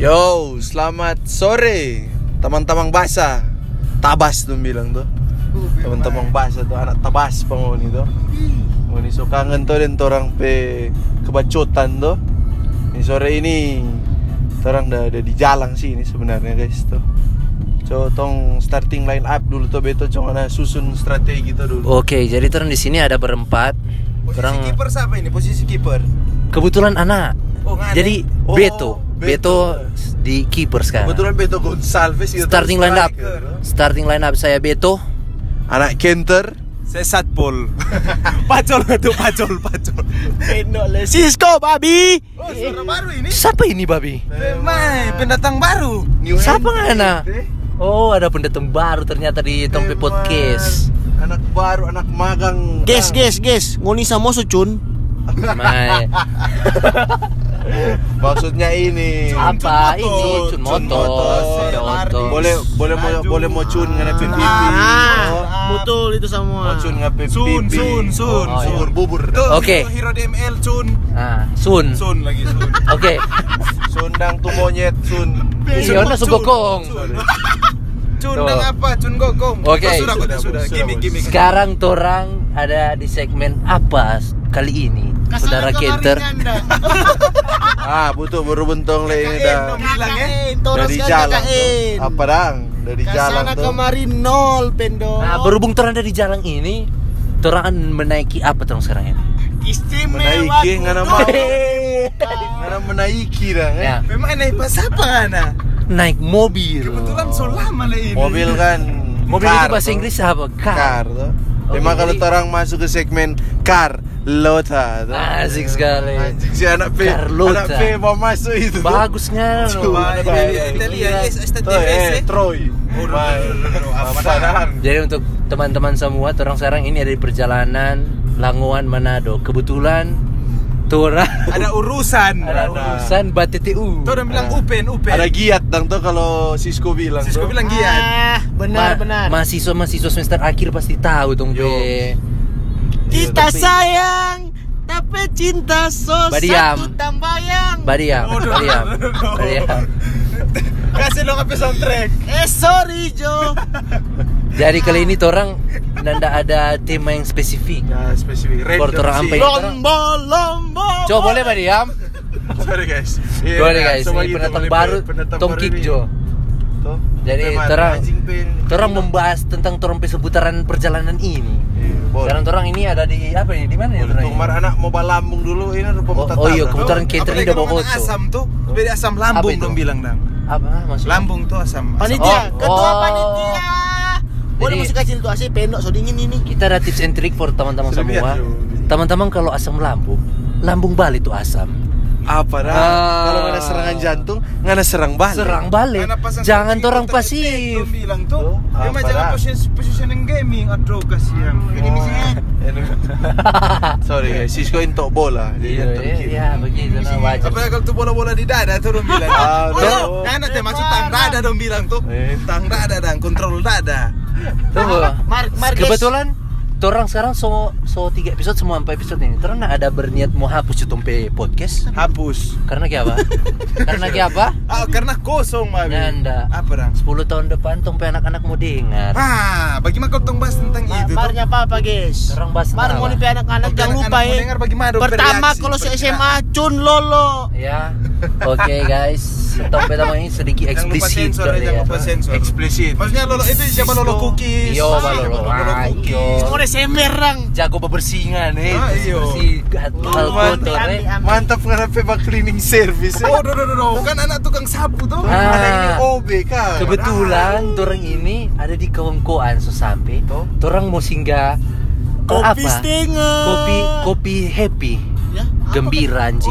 Yo, selamat sore teman-teman basa. Tabas tuh bilang tuh. Teman-teman basa tuh anak tabas penghuni tuh. Penghuni so kangen tuh dan orang pe kebacotan tuh. Ini sore ini orang udah, udah di jalan sih ini sebenarnya guys tuh. So, tong starting line up dulu tuh beto cuma susun strategi tuh dulu. Oke, jadi terang di sini ada berempat. Posisi Terang kiper siapa ini? Posisi kiper. kebetulan anak. Oh, ada. Jadi Oh, Beto, Beto. Beto di kiper sekarang. Kebetulan Beto Gonçalves. Starting line up. Starting line up saya Beto. Anak Kenter. Saya Satpol. pacol itu pacol, pacol. Cisco babi. Oh, suara baru ini. Siapa ini babi? Mai, pendatang baru. New Siapa anak? eh. Oh, ada pendatang baru ternyata di Tompe. Podcast. Anak baru, anak magang. Guys, guys, guys, ngoni sama cun. Mai. Maksudnya ini. Apa Cun ini? motor. Cun motor. Boleh boleh mau boleh mau cun ngana pipi. Ah, betul itu mau semua. cun ngapi pipi. Sun, sun, sun, Oh, sun. bubur Oke. hero, hero DML Cun. Ah, Sun. Sun lagi Sun. Oke. Sundang tuh monyet sun. Iya, ono sugokong. Cun. Cun Tuh. dan apa? Cun gokong. Oke. Oh, sudah, Sudah, sudah, Gimik, gimik. Sekarang torang ada di segmen apa kali ini? Saudara Kenter. Ah, butuh baru bentong le ini dah. ya. Dari jalan. Apa dang? Dari jalan tuh. kemarin nol pendo. Nah, berhubung torang dari jalan ini, torang akan menaiki apa torang sekarang ini? istimewa. Menaiki ngana mau. Ngana menaiki dah. eh. Ya, Memang pas apa ana? naik mobil. Kebetulan so lama ini. Mobil kan. Mobil itu bahasa. Inggris apa? car Car. tuh. Oke, Memang kalau jadi- orang masuk ke segmen car lota tuh. Asik sekali. Anjing si anak P. Carlota. Anak P mau masuk itu. Bagusnya. Ya. Italia, eh, eh. Troy. Oh? Jadi untuk teman-teman semua, torang sekarang ini ada di perjalanan Langoan Manado. Kebetulan torang Ada urusan. ada urusan BTTU. Tuh orang bilang upen, upen. Ada giat dang tuh kalau Cisco bilang. Sisko tuh. bilang giat. Ah, benar benar. Mahasiswa-mahasiswa semester akhir pasti tahu dong, Yo. Be. Kita Tapi- sayang, tapi cinta so Badiam. satu tambayang. Badiam, Oh, badiam. Kasih dong apa soundtrack. Eh sorry Jo. Jadi kali ini torang nanda ada tema yang spesifik. Ya, spesifik. Random orang ampe. Lomba lomba. Coba boleh badiam? Sorry guys. Iya, Boleh guys, coba ini gitu, pendatang baru Tom baru Kick ini. Jo. Tuh. Jadi, terang-. Torang membahas tentang pe seputaran perjalanan ini. Iya. Sekarang torang ini ada di apa ini? Di mana ya? Boleh, torang tuh, ini? Mar anak mau balambung dulu ini ada pemutar Oh, iya, tangan. kebetulan catering udah bawa. Asam tuh, beda asam lambung itu? dong bilang dang. Apa maksudnya? Lambung tuh asam. asam. Panitia, Oh, ketua oh. panitia. Boleh musik kecil tuh asih pendok so dingin ini. Kita ada tips and trick for teman-teman semua. Teman-teman kalau asam lambung, lambung balik tuh asam. Apa dah? Ah. Kalau ada serangan jantung, ngana serang balik. Serang balik. Jangan counter pasif. bilang tuh. Memang apa jangan position- positioning gaming. Aduh kasihan. Ini Oh. misalnya Sorry guys, Cisco untuk bola. Jadi Iya, iya, iya, begitu nah wajar. apa kalau tuh bola-bola di dada tuh dong bilang. Aduh. Oh, kan ada maksud tang dada dong bilang tuh. Eh. Tang dada dan kontrol dada. Tunggu. Mar Mar. Kebetulan Torang sekarang so so tiga episode semua empat episode ini. Nak ada berniat mau hapus Tompe podcast. Hapus. Karena kayak apa? Karena kayak apa? Ah, karena kosong, Mabi. Nyanda. Apa dong? 10 tahun depan Tompe anak-anak mau dengar. Ah, bagaimana kau tong bahas tentang Ma- itu? Marnya apa apa guys? Orang bahas Mar mau nipi anak-anak jangan lupa ya. dengar bagaimana dong Pertama kalau bergerak. SMA cun lolo. Ya. Oke guys, Tamu ini sedikit eksplisit sensor dong ya. Eksplisit. Maksudnya lolo itu siapa lolo cookies? Iyo, Ah, lolo Ah, cookies? iyo. Semua semerang. Jago bebersingan eh. Ah, iyo. Bersih hal Mantap. kotor eh. Mantap karena pepa cleaning service. eh. Oh, do, do, do, do. Kan anak tukang sapu tuh. Ah. Ada ini OB kan. Kebetulan orang ini ada di Kawangkoan so sampai. Toh? Orang mau singgah ke Kopi apa? Kopi kopi happy. Ya? Gembira anjing.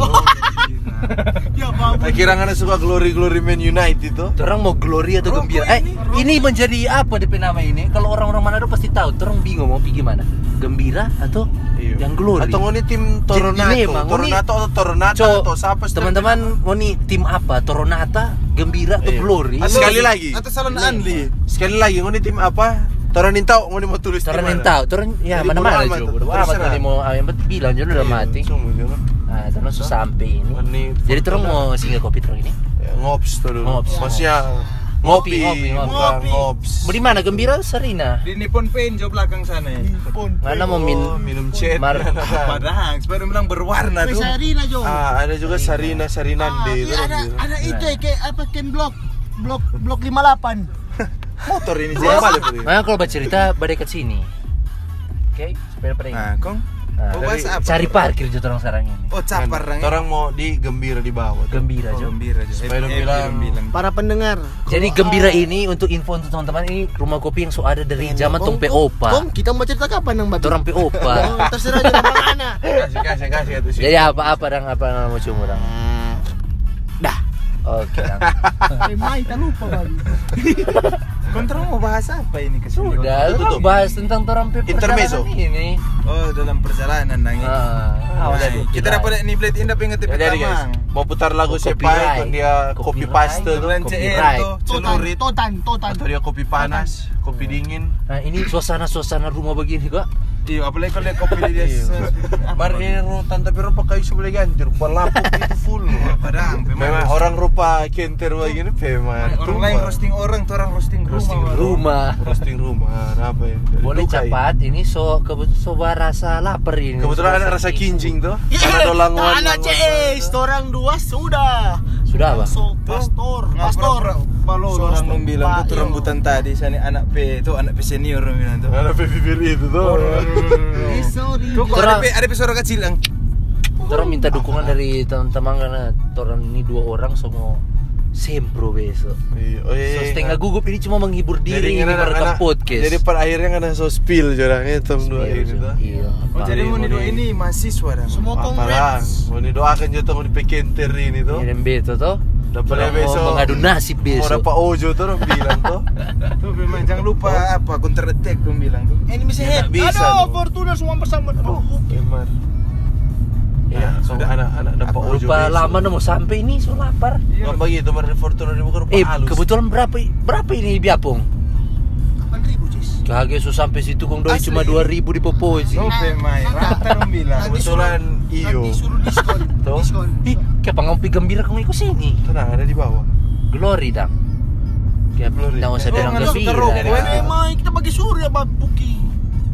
Ya babu. Saya kira ngana suka glory glory Man United tuh. Orang mau glory atau Rokok gembira? Eh, ini, rokok. ini menjadi apa DP nama ini? Kalau orang-orang Manado pasti tahu. Orang bingung mau pergi mana? Gembira atau Iya. yang glory? Atau ngoni tim ngoni- Toronato atau Toronata Co, atau siapa? teman-teman mau nih tim apa? Toronata, Gembira atau Iya. Glory? Ah, sekali lagi. Atau salon Anli. Sekali lagi ngoni tim apa? Toronintau ngoni mau tulis Toron mana? yang tahu, Toron ya bodo amat, juga. Bodo amat terserah. tadi mau ah, yang bilang jono udah Iya, mati. Nah, terus sampai ini. Ini Jadi terus mau singgah kopi terus ini. Ya, ngops tuh dulu. Ngops. Maksudnya Ngopi, ngopi, ngopi, ngopi. ngops. Di mana Gembira Sarina? Di Nippon Paint jauh belakang sana ya. Mana mau min Oh, minum cet. Mar- Padahal, sepeda bilang berwarna tuh. Sarina Jo. ah, ada juga Sarina Ah, Sarinande itu. iya, ada gitu. ada itu ya kayak apa Ken Blok Blok Blok 58. Motor ini sih. Siapa ada? Mana kalau bercerita pada dekat sini. Oke, sepeda pada ini. Nah, kong. Nah, Oh, apa? Cari parkir aja orang sekarang ini. Oh, capar Kan, orang. Orang mau di gembira di bawah. tuh. Gembira Oh, aja. gembira aja. Supaya dong Happy, bilang-. Para pendengar. Jadi gembira ini untuk info untuk teman-teman ini rumah kopi yang so ada dari zaman tong Opa. Kong, kita mau cerita kapan nang Batu? Orang Opa. Oh, terserah aja Bang Ana. Kasih kasih kasih itu sih. Jadi apa-apa dan apa mau cuma orang. Dah. Oke. Dang. Eh, Mai, tak lupa Bang. Kontrol mau bahas apa ini ke sini? Sudah, lu bahas tentang orang Intermezzo. ini. Oh, dalam perjalanan nang ini. Ah, Nah, kita dapat nih blade indah pengen Ya, jadi guys, mau putar lagu Oh, siapa ikut dia kopi paste tuh. Tuh, Totan, celurit. totan, totan. Atau dia kopi panas, kopi dingin. Nah, ini suasana-suasana rumah begini kok. Iya, apalagi kalau lihat kopi dia. Iya. Mar ini rutan tapi rupa kayu sebelah ganti, rupa lampu itu full. Padahal, Memang orang rupa kenter begini, memang. orang lain roasting orang, tuh orang roasting rumah. Roasting. Rumah. roasting rumah, apa ya? Boleh cepat, ini so soba rasa lapar ini. Kebetulan ada rasa kincing tuh. Karena ada languan. Anak CS, orang dua sudah. Sudah, Bang? So, pastor, pastor. Palo So, orang nung bilang tuh rambutan tadi sana anak P itu anak P senior orang bilang tuh. Ada bibir itu tuh. Eh, sorry. Tuh kok ada P ada P suara kecil ang. Orang minta dukungan dari teman-teman karena orang ini dua orang semua sempro besok. Iya, oh iya. So setengah gugup ini cuma menghibur diri ini kan merekam anak- podcast. Jadi pada akhirnya kan ada so spill jorangnya itu dua Iya, ini tuh. Iya. Oh jadi mau mari. ini mahasiswa dah. Semua congrats. Mau didoakan juga mau dipekenter ini tuh. Ini beto toh. Dapat Orang besok. mau mengadu nasib Mau besok. dapat ojo tuh orang bilang tuh. Tuh memang jangan lupa apa counter attack dong bilang tuh. Enemy Ya, head. bisa, Aduh, no. Fortuna semua bersama. Aduh. Emang. Ya, so sudah. anak-anak dapat Apa, ojo. Rupa besok. lama mau sampai ini so lapar. Nggak begitu, Mar Fortuna ini bukan rupa Eh halus. kebetulan berapa berapa ini biapong? 8.000, Cis. Kaget so sampai situ kong doi cuma 2000 di Poposi. Tuh memang rata dong bilang. Nanti Kebetulan iyo. Nanti suruh diskon. Tuh. Diskon. Ih, kayak pangompi gembira kong ikut sini. Tenang, ada di bawah. Glory dang. Kayak Glory. nggak usah Oh, bilang suka gembira. Emang kita bagi surya. Jadi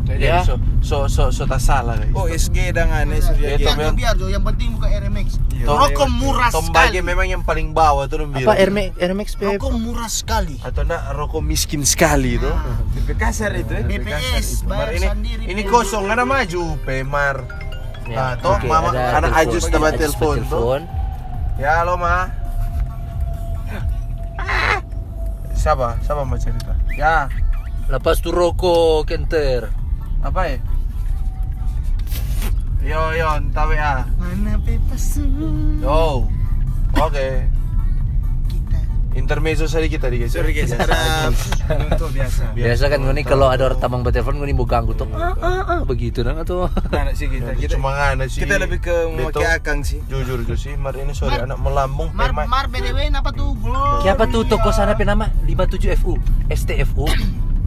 Ya. so so so so tak salah guys. Oh SG dengan Ya, eh surya itu gitu. Biar, biar Jo, yang penting buka RMX. Iya. Rokok murah Tombagi sekali. memang yang paling bawah tuh Apa bilang. Rmax Rmax P? Rokok murah sekali. Atau enggak rokok miskin sekali tuh. Lebih kasar itu ya. kasar BPS, itu. Bayar ini sendiri. ini kosong ada maju Pemar. Ya, Ah, toh, oke, mama- telepon. Ajus dapat Ajus telepon, telepon. Ya halo ma. Siapa? Siapa mau cerita? Ya, Lepas tu rokok kenter. Apa ya? Yo yo, entah WA. Mana bebas Yo. Oke. kita. Intermezzo sedikit tadi guys. ya. Sorry guys, Biasa untuk biasa. Biasa kan gue kalau ada orang tamang bertelepon gue nih mau ganggu tuh. Ah, ah, ah, begitu dong atau. Anak sih kita. Kita cuma ngana sih. kita lebih ke memakai akang sih. Jujur tuh sih, Mar ini sorry anak melambung Mar. Mar BDW apa tuh? Gloria. Siapa tuh toko sana apa nama? 57FU. STFU.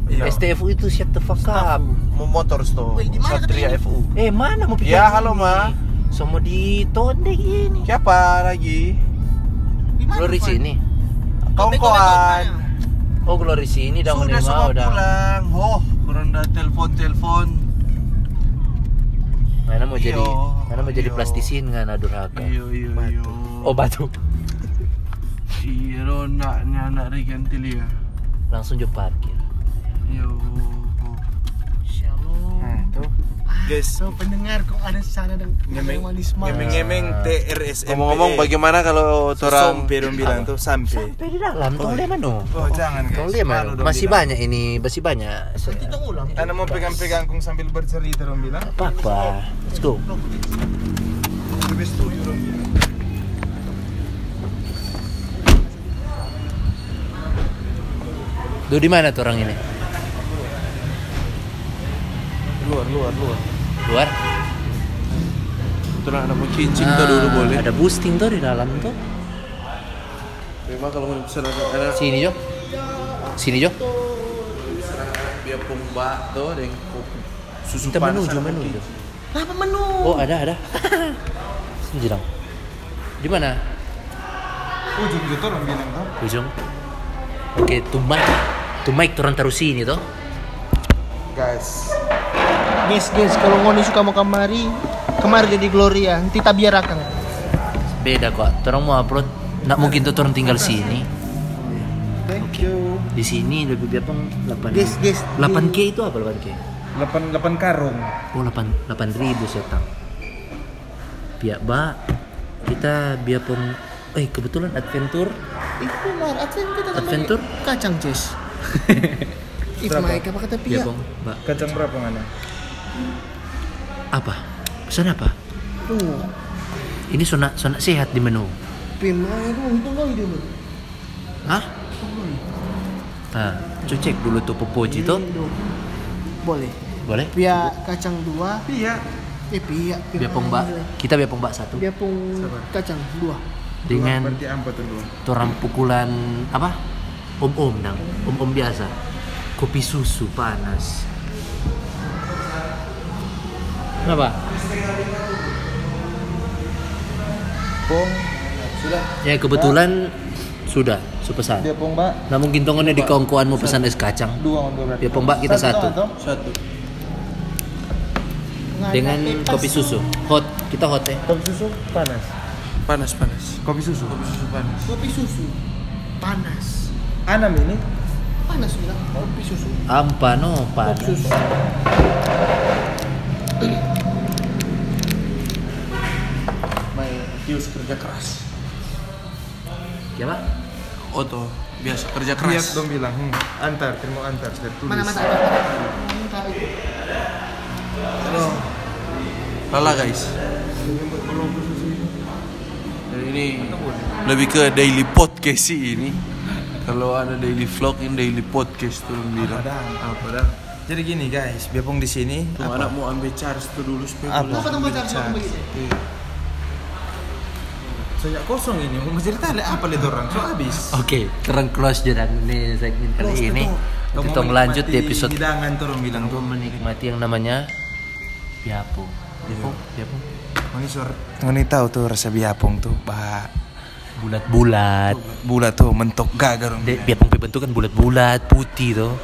Iya. STFU itu shut the fuck up. Mau motor store. Wih, di mana Satria katanya? FU. Eh mana mau pikir? Ya, halo, Ma. Semua di tonde ini. Siapa lagi? Di mana, Glory sini. Kongkoan. Oh Glory sini dah Sudah mau semua udah. pulang. Oh, kurang dah telepon-telepon. Mana mau jadi Iyo, mana mau jadi iyo. plastisin kan adurhaka. Iyo iyo iyo. Oh batu. Iya, nak anak reganti dia. Langsung je parkir. Yo. Shalom. Nah, tuh. Guys, So pendengar kok ada di sana dan ngemeng manis. ngemeng-ngemeng TRSMP. Ngomong-ngomong bagaimana kalau orang Sampai bilang tuh sampai. Sampai di dalam tol dia mana? Oh, jangan guys. Tol dia mana? Masih banyak ini, masih banyak. Nanti kita ulang. Anda mau pegang-pegang kung sambil bercerita dong bilang. Apa apa? Let's go. Lebih setuju dong bilang. Duh di mana tuh orang ini? Luar luar luar. Luar? Itu anak mau kincing tuh dulu boleh. Ada boosting tuh di dalam tuh. Memang kalau mau pesan ada ada Sini Jo. Sini Jo. biar pumba tuh ada yang. Susu Kita panas menuju sama menuju. kopi. Apa menu? Oh ada ada. Sini dong. Di mana? Ujung gitu orang bilang tuh. ujung oke tuh mic tuh mic turun taruh sini toh Guys. Guys, guys, kalau ngoni suka mau kamari, kemari jadi Gloria, nanti tak biar akang. beda kok orang mau upload nggak mungkin tuh orang tinggal sini Thank you. di sini lebih biar pun 8 Guys, guys. 8k itu apa 8k 8 8 karung. oh 8 8 ribu setang biar ba kita biar pun eh kebetulan adventure Itu mar, adventure kita Adventure? Kacang. If Berapa? Mike, apa kata pun ba Kacang berapa ngana? Apa pesan apa Tuh, ini sona sona sehat di menu Pim, ah, itu itu lagi dulu. Hah? Ah, cek dulu tuh popoji tuh. Boleh. Boleh? Pia kacang dua, Iya. eh pia. pia Biar pong mbak. Kita biar pong mbak satu. Pia pong kacang dua. Dengan torang pukulan apa? Om-om dang. Om-om biasa. Kopi susu panas. Kenapa? Pong. Sudah. Ya kebetulan sudah, su pesan. Dia pong mbak. Nah mungkin tongonnya di kongkoan mau pesan es kacang. Dua untuk berarti. Biar pong mbak kita satu. toh? Satu. Dengan kopi susu. Hot. Kita hot ya. Kopi susu panas. Panas panas. Kopi susu. Kopi susu panas. Kopi susu. Panas. Anam ini. Panas bilang. Kopi susu. Ampa no Kopi panas. susu. Tius kerja keras. Ya pak? Oto biasa kerja Lihat keras. dong bilang. Hmm. Antar, terima antar. Sudah tulis. Mana? Taruh itu. Lala guys. Dan ini lebih ke daily podcast sih ini. Kalau ada daily vlog ini daily podcast tuh bilang. Apa dah? Apa dah? Jadi gini guys, biapong di sini. Tuh anak mau ambil charge tuh dulu supaya Apa? tuh ambil charge. begitu? Sejak kosong ini, mau cerita le apa le orang? So habis. Oke, keren close jalan nih segmen kali Close ini. Kita lanjut di episode hidangan tuh orang bilang Kamu tuh. menikmati yang namanya biapo. Biapo, biapo. Ngoni sor. Ngoni tahu tuh rasa biapong tuh, bah. Bulat-bulat. Bulat tuh mentok gagar orang. De, biapong bentuk kan bulat-bulat, putih tuh.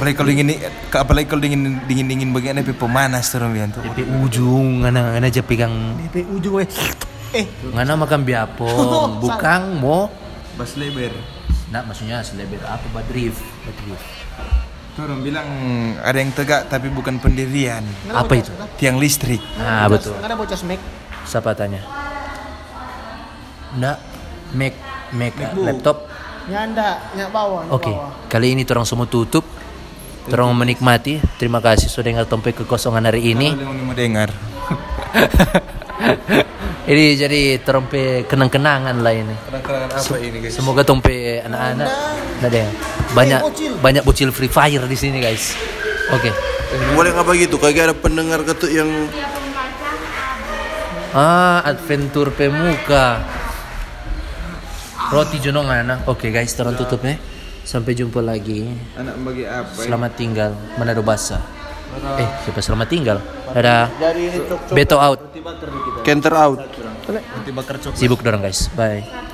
Apalagi kalau dingin apalagi kalau dingin dingin dingin begini tapi pemanas tuh orang bilang tuh. DP ujung, ngana ngana aja pegang DP ujung weh. Eh, ngana makan biapong, bukan mo. Bas lebar. Nah, maksudnya selebar apa badrif, badrif. Tuh orang bilang ada yang tegak tapi bukan pendirian. Apa itu? Tiang listrik. Ah, betul. Nggak ada bocah smack. Siapa tanya? Nggak, Mac, Mac, laptop. Nyanda, nyak bawah. nyak Oke, bawah. kali ini orang semua tutup. Orang menikmati. Terima kasih sudah dengar tompe kekosongan hari ini. Kalau dengar. ini jadi trompe kenang-kenangan lah ini. Kenang-kenangan apa ini guys? Semoga tompe anak-anak nah deh banyak bocil. banyak bocil Free Fire di sini guys. Oke. Boleh nggak begitu? Kagak ada pendengar ketuk yang Ah, adventure pemuka. Roti jonongan. Oke guys, terang tutup ya. Sampai jumpa lagi. Anak bagi apa? Selamat tinggal Manado Basa. Eh, siapa selamat tinggal? Cok Beto out. Kenter out. Sibuk dorong guys. Bye.